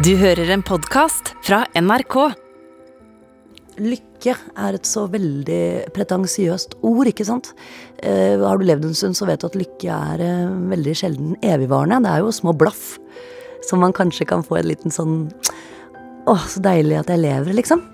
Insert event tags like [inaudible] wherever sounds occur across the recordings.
Du hører en podkast fra NRK. Lykke er et så veldig pretensiøst ord, ikke sant. Eh, har du levd en stund, så vet du at lykke er eh, veldig sjelden evigvarende. Det er jo små blaff som man kanskje kan få en liten sånn Å, så deilig at jeg lever, liksom.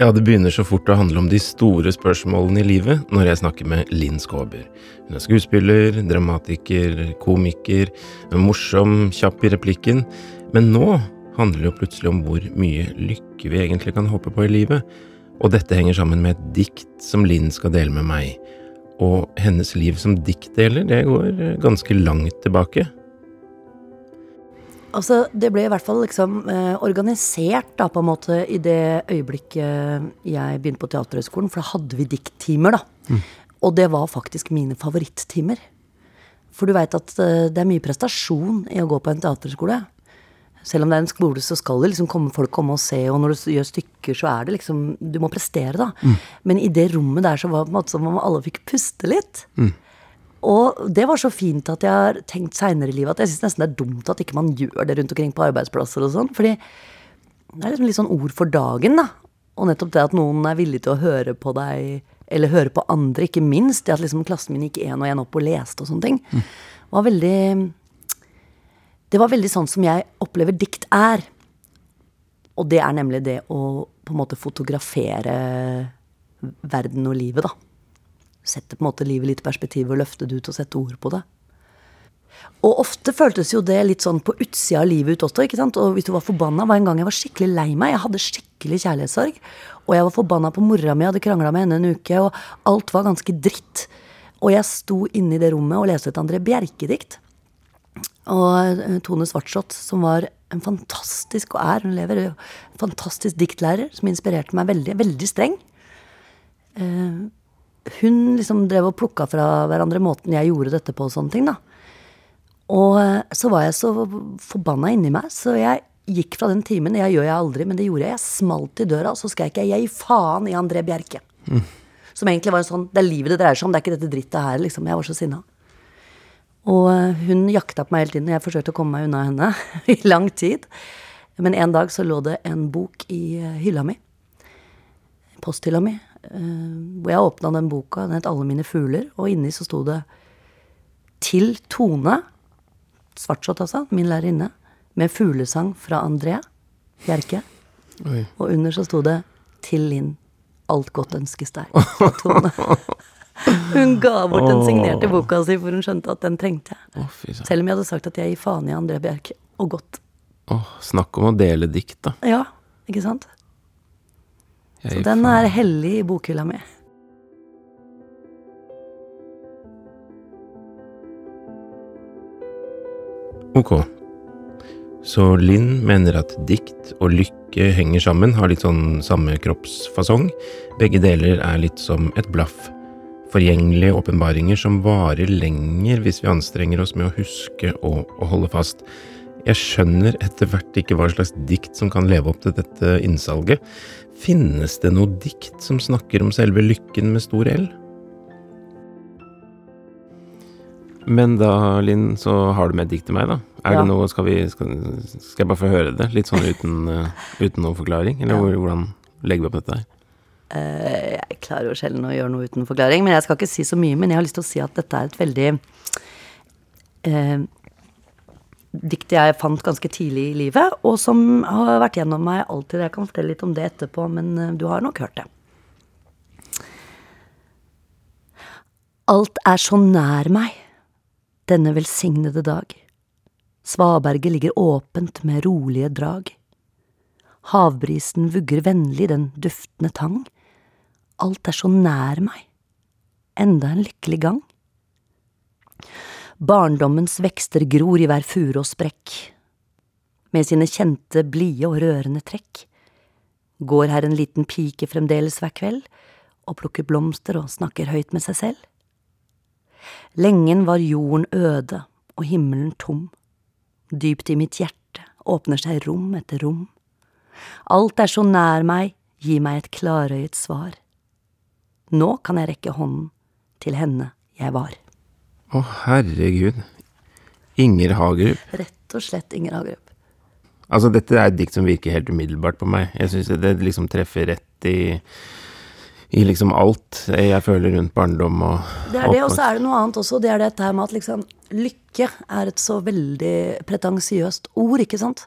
Ja, det begynner så fort å handle om de store spørsmålene i livet når jeg snakker med Linn Skåber. Hun er skuespiller, dramatiker, komiker, morsom, kjapp i replikken. Men nå handler det jo plutselig om hvor mye lykke vi egentlig kan håpe på i livet. Og dette henger sammen med et dikt som Linn skal dele med meg. Og hennes liv som diktdeler, det går ganske langt tilbake. Altså, det ble i hvert fall liksom eh, organisert da, på en måte i det øyeblikket jeg begynte på Teaterhøgskolen, for da hadde vi dikttimer, da. Og det var faktisk mine favorittimer. For du veit at eh, det er mye prestasjon i å gå på en teaterskole. Selv om det er en skole, så skal det liksom komme, folk komme og se, og når du gjør stykker, så er det liksom Du må prestere, da. Men i det rommet der så var det på en måte som om alle fikk puste litt. Og det var så fint at jeg har tenkt seinere i livet at jeg syns nesten det er dumt at ikke man gjør det rundt omkring på arbeidsplasser og sånn. Fordi det er liksom litt sånn ord for dagen, da. Og nettopp det at noen er villig til å høre på deg, eller høre på andre, ikke minst. Det at liksom klassen min gikk én og én opp og leste og sånne ting, var veldig Det var veldig sånn som jeg opplever dikt er. Og det er nemlig det å på en måte fotografere verden og livet, da sette på en måte livet litt i perspektiv og løfte det ut og sette ord på det. Og ofte føltes jo det litt sånn på utsida av livet ut også. ikke sant? Og hvis du var forbanna, var en gang jeg var skikkelig lei meg. Jeg hadde skikkelig kjærlighetssorg. Og jeg var forbanna på mora mi, hadde krangla med henne en uke, og alt var ganske dritt. Og jeg sto inne i det rommet og leste et André Bjerke-dikt. Og eh, Tone Svartslott, som var en fantastisk, og er, hun lever, en fantastisk diktlærer, som inspirerte meg veldig. Veldig streng. Eh, hun liksom drev og plukka fra hverandre måten jeg gjorde dette på og sånne ting, da. Og eh, så var jeg så forbanna inni meg, så jeg gikk fra den timen. Jeg gjør jeg aldri, men det gjorde jeg. Jeg smalt i døra, og så skreik jeg 'jeg faen' i André Bjerke. Som egentlig var en sånn Det er livet det dreier seg om, det er ikke dette drittet her, liksom. Jeg var så sinna. Og eh, hun jakta på meg hele tiden, og jeg forsøkte å komme meg unna henne [laughs] i lang tid. Men en dag så lå det en bok i eh, hylla mi. Posthylla mi. Eh, Hvor jeg åpna den boka, den het 'Alle mine fugler', og inni så sto det 'Til Tone', svartsått altså, min lærerinne, med fuglesang fra André Bjerke. Oi. Og under så sto det 'Til Linn, alt godt ønskes deg'. fra [laughs] Tone. Hun ga bort den signerte boka si, for hun skjønte at den trengte jeg. Selv om jeg hadde sagt at jeg gir faen i André Bjerke. Og godt. Åh, snakk om å dele dikt, da. Ja, ikke sant? Så den er hellig i bokhylla mi. Ok. Så Linn mener at dikt og lykke henger sammen, har litt sånn samme kroppsfasong. Begge deler er litt som et blaff. Forgjengelige åpenbaringer som varer lenger hvis vi anstrenger oss med å huske og, og holde fast. Jeg skjønner etter hvert ikke hva slags dikt som kan leve opp til dette innsalget. Finnes det noe dikt som snakker om selve lykken med stor L? Men da, Linn, så har du med et dikt til meg, da. Er Ja. det noe, skal, vi, skal, skal jeg bare få høre det? Litt sånn [laughs] uten, eh, uten noen forklaring? Eller Ja. hvordan legger vi opp dette her? Uh, Jeg klarer jo sjelden å gjøre noe uten forklaring, men jeg skal ikke si så mye. Men jeg har lyst til å si at dette er et veldig eh, dikt jeg fant ganske tidlig i livet, og som har vært gjennom meg alltid. Jeg kan fortelle litt om det etterpå, men eh, du har nok hørt det. Alt er så nær meg denne velsignede dag. Svaberget ligger åpent med rolige drag. Havbrisen vugger vennlig den duftende tang. Alt er så nær meg. Enda en lykkelig gang. Barndommens vekster gror i hver fure og sprekk. Med sine kjente, blide og rørende trekk. Går her en liten pike fremdeles hver kveld og plukker blomster og snakker høyt med seg selv. Lengen var jorden øde og himmelen tom. Dypt i mitt hjerte åpner seg rom etter rom. Alt er så nær meg, gi meg et klarøyet svar. Nå kan jeg rekke hånden til henne jeg var. Å, herregud. Inger Hagerup. Rett og slett Inger Hagerup. Altså, dette er et dikt som virker helt umiddelbart på meg. Jeg syns det liksom treffer rett i i liksom alt jeg føler rundt barndom og Det er det, og så er det noe annet også. Det er dette her med at liksom lykke er et så veldig pretensiøst ord, ikke sant.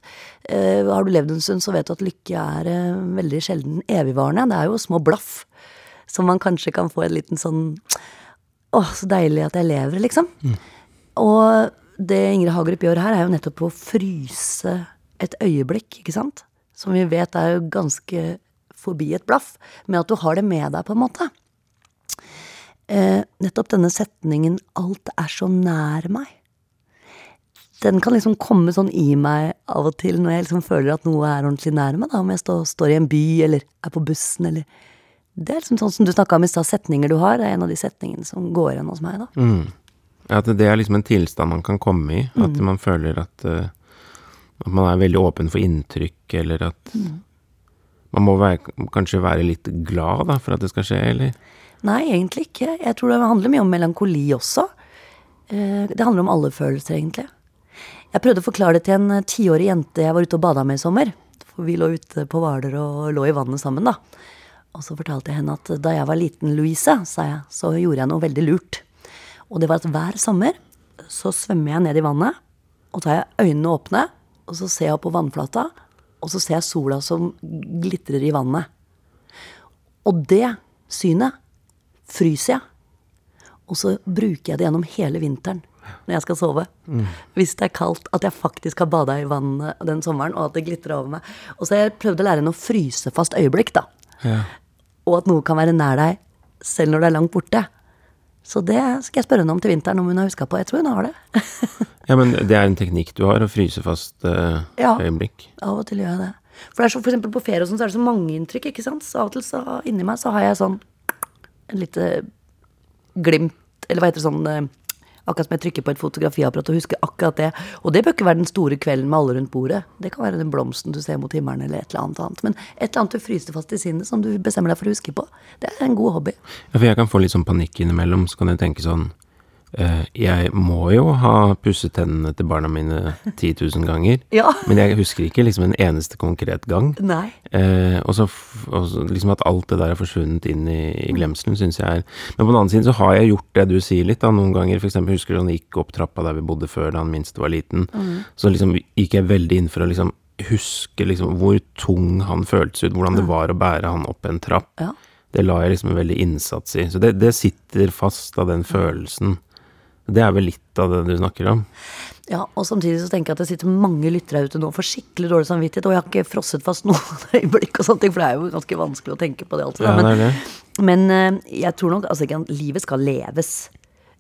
Eh, har du levd en stund, så vet du at lykke er eh, veldig sjelden evigvarende. Det er jo små blaff som man kanskje kan få en liten sånn Å, så deilig at jeg lever, liksom. Og det Ingrid Hagerup gjør her, er jo nettopp å fryse et øyeblikk, ikke sant. Som vi vet er jo ganske forbi et blaff, med at du har det med deg, på en måte. Eh, nettopp denne setningen 'alt er så nær meg', den kan liksom komme sånn i meg av og til når jeg liksom føler at noe er ordentlig nær meg, da, om jeg står, står i en by eller er på bussen eller Det er liksom sånn som du snakka om i stad, setninger du har, det er en av de setningene som går igjen hos meg, da. Mm. At det er liksom en tilstand man kan komme i. At Mm. man føler at, eh, at man er veldig åpen for inntrykk, eller at Mm. Man må være, kanskje være litt glad da, for at det skal skje, eller? Nei, egentlig ikke. Jeg tror det handler mye om melankoli også. Eh, Det handler om alle følelser, egentlig. Jeg prøvde å forklare det til en eh, tiårig jente jeg var ute og bada med i sommer. For vi lå ute på Hvaler og lå i vannet sammen, da. Og så fortalte jeg henne at da jeg var liten, Louise, sa jeg, så gjorde jeg noe veldig lurt. Og det var at hver sommer så svømmer jeg ned i vannet, og tar jeg øynene åpne, og så ser jeg opp på vannflata, og så ser jeg sola som glitrer i vannet. Og det synet fryser jeg. Og så bruker jeg det gjennom hele vinteren når jeg skal sove. Hvis det er kaldt, at jeg faktisk har bada i vannet den sommeren, og at det glitrer over meg. Og så har jeg prøvd å lære henne å fryse fast øyeblikk, da. Ja. Og at noe kan være nær deg selv når det er langt borte. Så det skal jeg spørre henne om til vinteren, om hun har huska på. Jeg tror hun har det. [laughs] ja, men det er en teknikk du har, å fryse fast eh, Ja. øyeblikk. Av og til gjør jeg det. For det er så, for eksempel på ferie og sånn, så er det så mange inntrykk, ikke sant. Så av og til så inni meg så har jeg sånn en lite glimt, eller hva heter det sånn eh, Akkurat som jeg trykker på et fotografiapparat og husker akkurat det. Og det bør ikke være den store kvelden med alle rundt bordet. Det kan være den blomsten du ser mot himmelen, eller et eller annet annet. Men et eller annet du fryser fast i sinnet, som du bestemmer deg for å huske på. Det er en god hobby. Ja, for jeg kan få litt sånn panikk innimellom, så kan jeg tenke sånn Jeg må jo ha pusset tennene til barna mine 10 000 ganger, [laughs] Ja. men jeg husker ikke liksom en eneste konkret gang. Nei. Eh, og så liksom at alt det der er forsvunnet inn i, i glemselen, syns jeg er Men på den annen side så har jeg gjort det du sier litt, da, noen ganger. Eksempel husker du han gikk opp trappa der vi bodde før, da han minste var liten. Så liksom gikk jeg veldig inn for å liksom huske liksom hvor tung han føltes ut, hvordan det var å bære han opp en trapp. Ja. Det la jeg liksom en veldig innsats i. Så det, det sitter fast av den følelsen. Det er vel litt av det du snakker om. Ja, og samtidig så tenker jeg at det sitter mange lyttere ute nå får skikkelig dårlig samvittighet, og jeg har ikke frosset fast noen øyeblikk og sånne ting, for det er jo ganske vanskelig å tenke på det alltid. Ja, da, det men, det. men eh, jeg tror nok altså livet skal leves.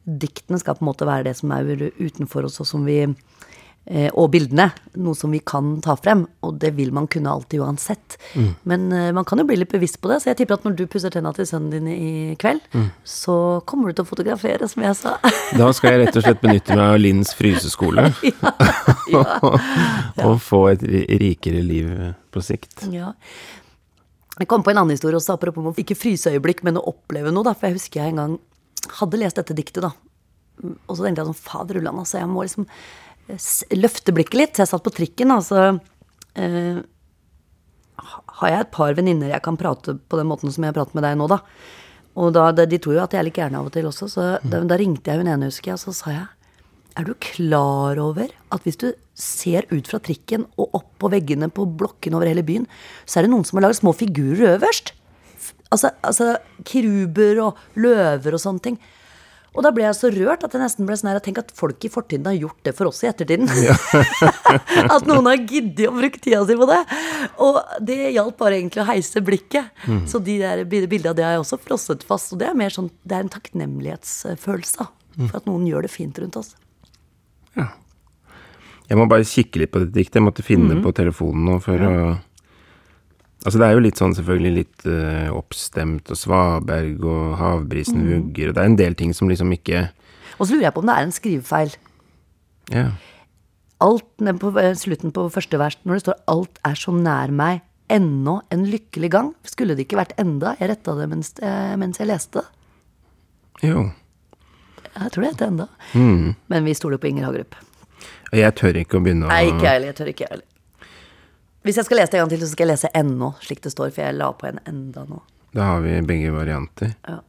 Diktene skal på en måte være det som er utenfor oss, og som vi og bildene. Noe som vi kan ta frem, og det vil man kunne alltid uansett. Mm. Men eh, man kan jo bli litt bevisst på det, så jeg tipper at når du pusser tenna til sønnen din i kveld, Mm. så kommer du til å fotografere, som jeg sa. Da skal jeg rett og slett benytte meg av Linns fryseskole. [laughs] [laughs] og få et rikere liv på sikt. Ja. Jeg kom på en annen historie også, apropos om å ikke fryse øyeblikk, men å oppleve noe, da. For jeg husker jeg en gang hadde lest dette diktet, da. Og så tenkte jeg sånn, fader ullan, altså, jeg må liksom eh, løfte blikket litt. Så jeg satt på trikken, da, så eh, har jeg et par venninner jeg kan prate på den måten som jeg prater med deg nå, da. Og da, de, de tror jo at jeg er litt gæren av og til også, så da, da ringte jeg hun ene, husker jeg, og så sa jeg er du klar over at hvis du ser ut fra trikken og opp på veggene på blokkene over hele byen, så er det noen som har laget små figurer øverst? Altså, altså kiruber og løver og sånne ting. Og da ble jeg så rørt at jeg nesten ble sånn her Tenk at folk i fortiden har gjort det for oss i ettertiden. [laughs] at noen har giddet å bruke tida si på det. Og det hjalp bare egentlig å heise blikket. Så de der bildene det har jeg også frosset fast. Og det er mer sånn, det er en takknemlighetsfølelse mm. for at noen gjør det fint rundt oss. Jeg må bare kikke litt på dette diktet. Jeg måtte finne Mhm. på telefonen nå for å Altså, det er jo litt sånn selvfølgelig litt uh, oppstemt, og Svaberg og Havbrisen mm. vugger, og det er en del ting som liksom ikke Og så lurer jeg på om det er en skrivefeil. Ja. Alt ned på eh, slutten på første vers, når det står 'alt er så nær meg', ennå en lykkelig gang. Skulle det ikke vært enda? Jeg retta det mens, eh, mens jeg leste. Jo. Jeg tror det heter enda. Mm. Men vi stoler på Inger Hagerup. Jeg tør ikke å begynne å Nei, ikke jeg heller. Jeg tør ikke jeg heller. Hvis jeg skal lese det en gang til, så skal jeg lese ennå, slik det står, for jeg la på en enda nå. Da har vi begge varianter. Ja.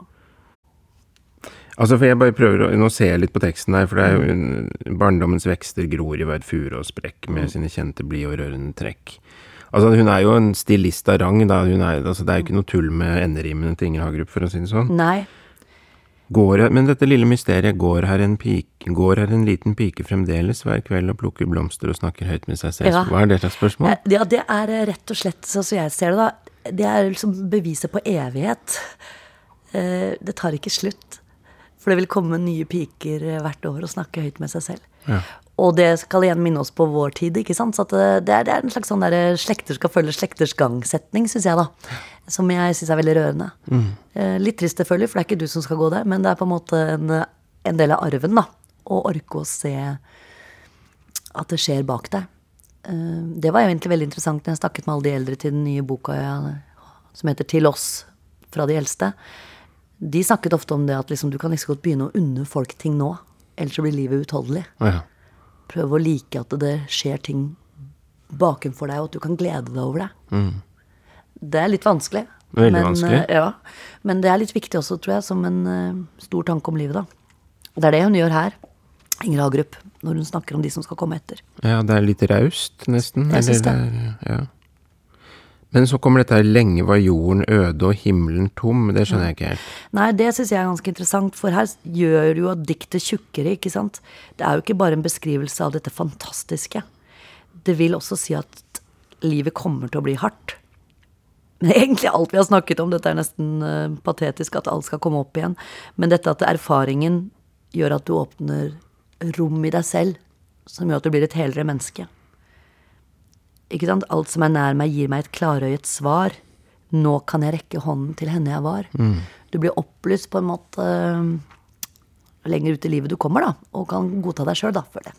Altså, for jeg bare prøver å Nå ser jeg litt på teksten her, for det er jo en- Barndommens vekster gror i hver fure og sprekk med sine kjente blide og rørende trekk. Altså, hun er jo en stilist av rang, da. Er, altså, det er jo ikke noe tull med enderimene til Inger Hagerup, for å si det sånn. Nei. Går, men dette lille mysteriet, går her, en pike, går her en liten pike fremdeles hver kveld og plukker blomster og snakker høyt med seg selv? Ja. Hva er det slags spørsmål? Eh, Ja, det er eh, rett og slett, sånn som jeg ser det, da. Det er liksom beviset på evighet. Eh, Det tar ikke slutt. For det vil komme nye piker hvert år og snakke høyt med seg selv. Ja. Og det skal igjen minne oss på vår tid, ikke sant. Så at det, er, det er en slags sånn der slekter skal følge slekters gang-setning, syns jeg, da. Som jeg syns er veldig rørende. Mm. Litt trist selvfølgelig, for det er ikke du som skal gå der, men det er på en måte en, en del av arven, da. Å orke å se at det skjer bak deg. Eh, Det var egentlig veldig interessant når jeg snakket med alle de eldre til den nye boka som heter Til oss, fra de eldste. De snakket ofte om det at liksom, du kan ikke så godt begynne å unne folk ting nå, ellers så blir livet utholdelig. Å ja. Prøve å like at det skjer ting bakenfor deg, og at du kan glede deg over det. Det er litt vanskelig. Mm. Veldig men, vanskelig. eh, Ja, men det er litt viktig også, tror jeg, som en uh, stor tanke om livet, da. Det er det hun gjør her, Inger Hagerup, når hun snakker om de som skal komme etter. Ja, det er litt raust, nesten. Jeg eller det er- Ja. Men så kommer dette her 'lenge var jorden øde og himmelen tom'. Det skjønner jeg ikke helt. Nei, det syns jeg er ganske interessant, for her gjør jo at diktet tjukkere, ikke sant. Det er jo ikke bare en beskrivelse av dette fantastiske. Det vil også si at livet kommer til å bli hardt. Men [laughs] egentlig alt vi har snakket om, dette er nesten eh, patetisk at alt skal komme opp igjen. Men dette at erfaringen gjør at du åpner rom i deg selv, som gjør at du blir et helere menneske. Ikke sant? Alt som er nær meg, gir meg et klarøyet svar. Nå kan jeg rekke hånden til henne jeg var. Du blir opplyst på en måte uh, lenger ut i livet du kommer, da. Og kan godta deg sjøl, da, for det.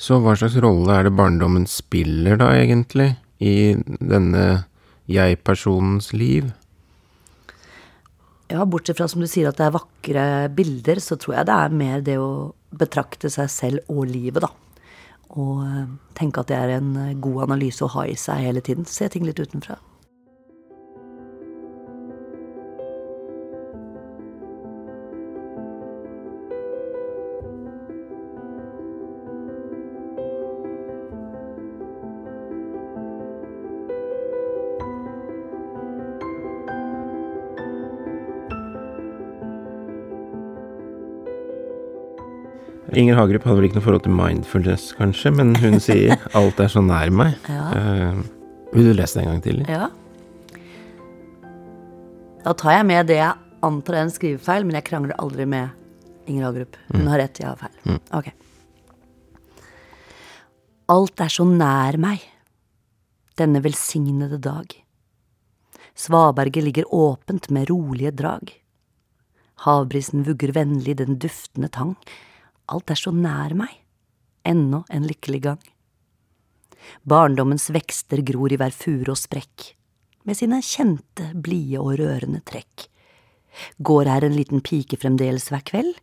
Så hva slags rolle er det barndommen spiller da, egentlig, i denne jeg-personens liv? Ja, bortsett fra som du sier at det er vakre bilder, så tror jeg det er mer det å betrakte seg selv og livet, da. Og øh, tenke at det er en øh, god analyse å ha i seg hele tiden. Se ting litt utenfra. Inger Hagerup hadde vel ikke noe forhold til mindfulness, kanskje, men hun [laughs] sier 'alt er så nær meg'. Ja. Uh, vil du lese det en gang til? Ja. Da tar jeg med det jeg antar er en skrivefeil, men jeg krangler aldri med Inger Hagerup. Hun har rett, jeg har feil. Ok. Alt er så nær meg, denne velsignede dag. Svaberget ligger åpent med rolige drag. Havbrisen vugger vennlig den duftende tang. Alt er så nær meg, ennå en lykkelig gang. Barndommens vekster gror i hver fure og sprekk, med sine kjente, blide og rørende trekk. Går her en liten pike fremdeles hver kveld,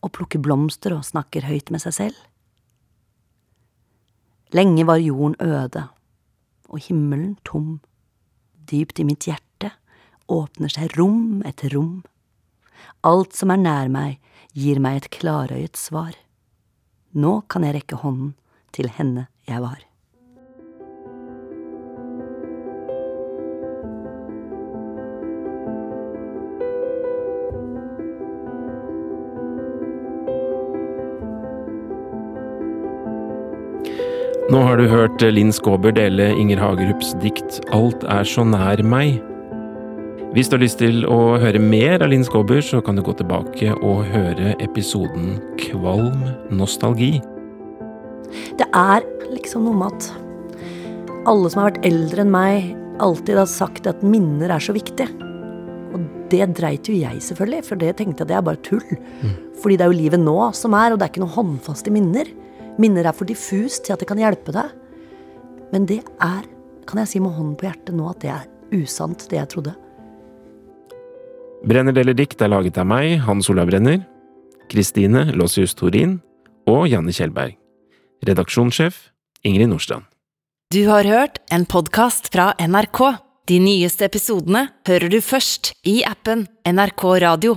og plukker blomster og snakker høyt med seg selv? Lenge var jorden øde, og himmelen tom. Dypt i mitt hjerte åpner seg rom etter rom. Alt som er nær meg, gir meg et klarøyet svar. Nå kan jeg rekke hånden til henne jeg var. Nå har du hørt Linn Skåber dele Inger Hagerups dikt 'Alt er så nær meg'. Hvis du har lyst til å høre mer av Linn Skåber, så kan du gå tilbake og høre episoden 'Kvalm nostalgi'. Det er liksom noe med at alle som har vært eldre enn meg, alltid har sagt at minner er så viktig. Og det dreit jo jeg selvfølgelig, for det tenkte jeg at det er bare tull. Fordi det er jo livet nå som er, og det er ikke noe håndfaste minner. Minner er for diffust til at det kan hjelpe deg. Men det er, kan jeg si med hånden på hjertet nå, at det er usant, det jeg trodde. Brenner deler dikt er laget av meg, Hans Olav Brenner, Kristine Lossius Torin og Janne Kjellberg. Redaksjonssjef Ingrid Nordstrand. Du har hørt en podkast fra NRK. De nyeste episodene hører du først i appen NRK Radio.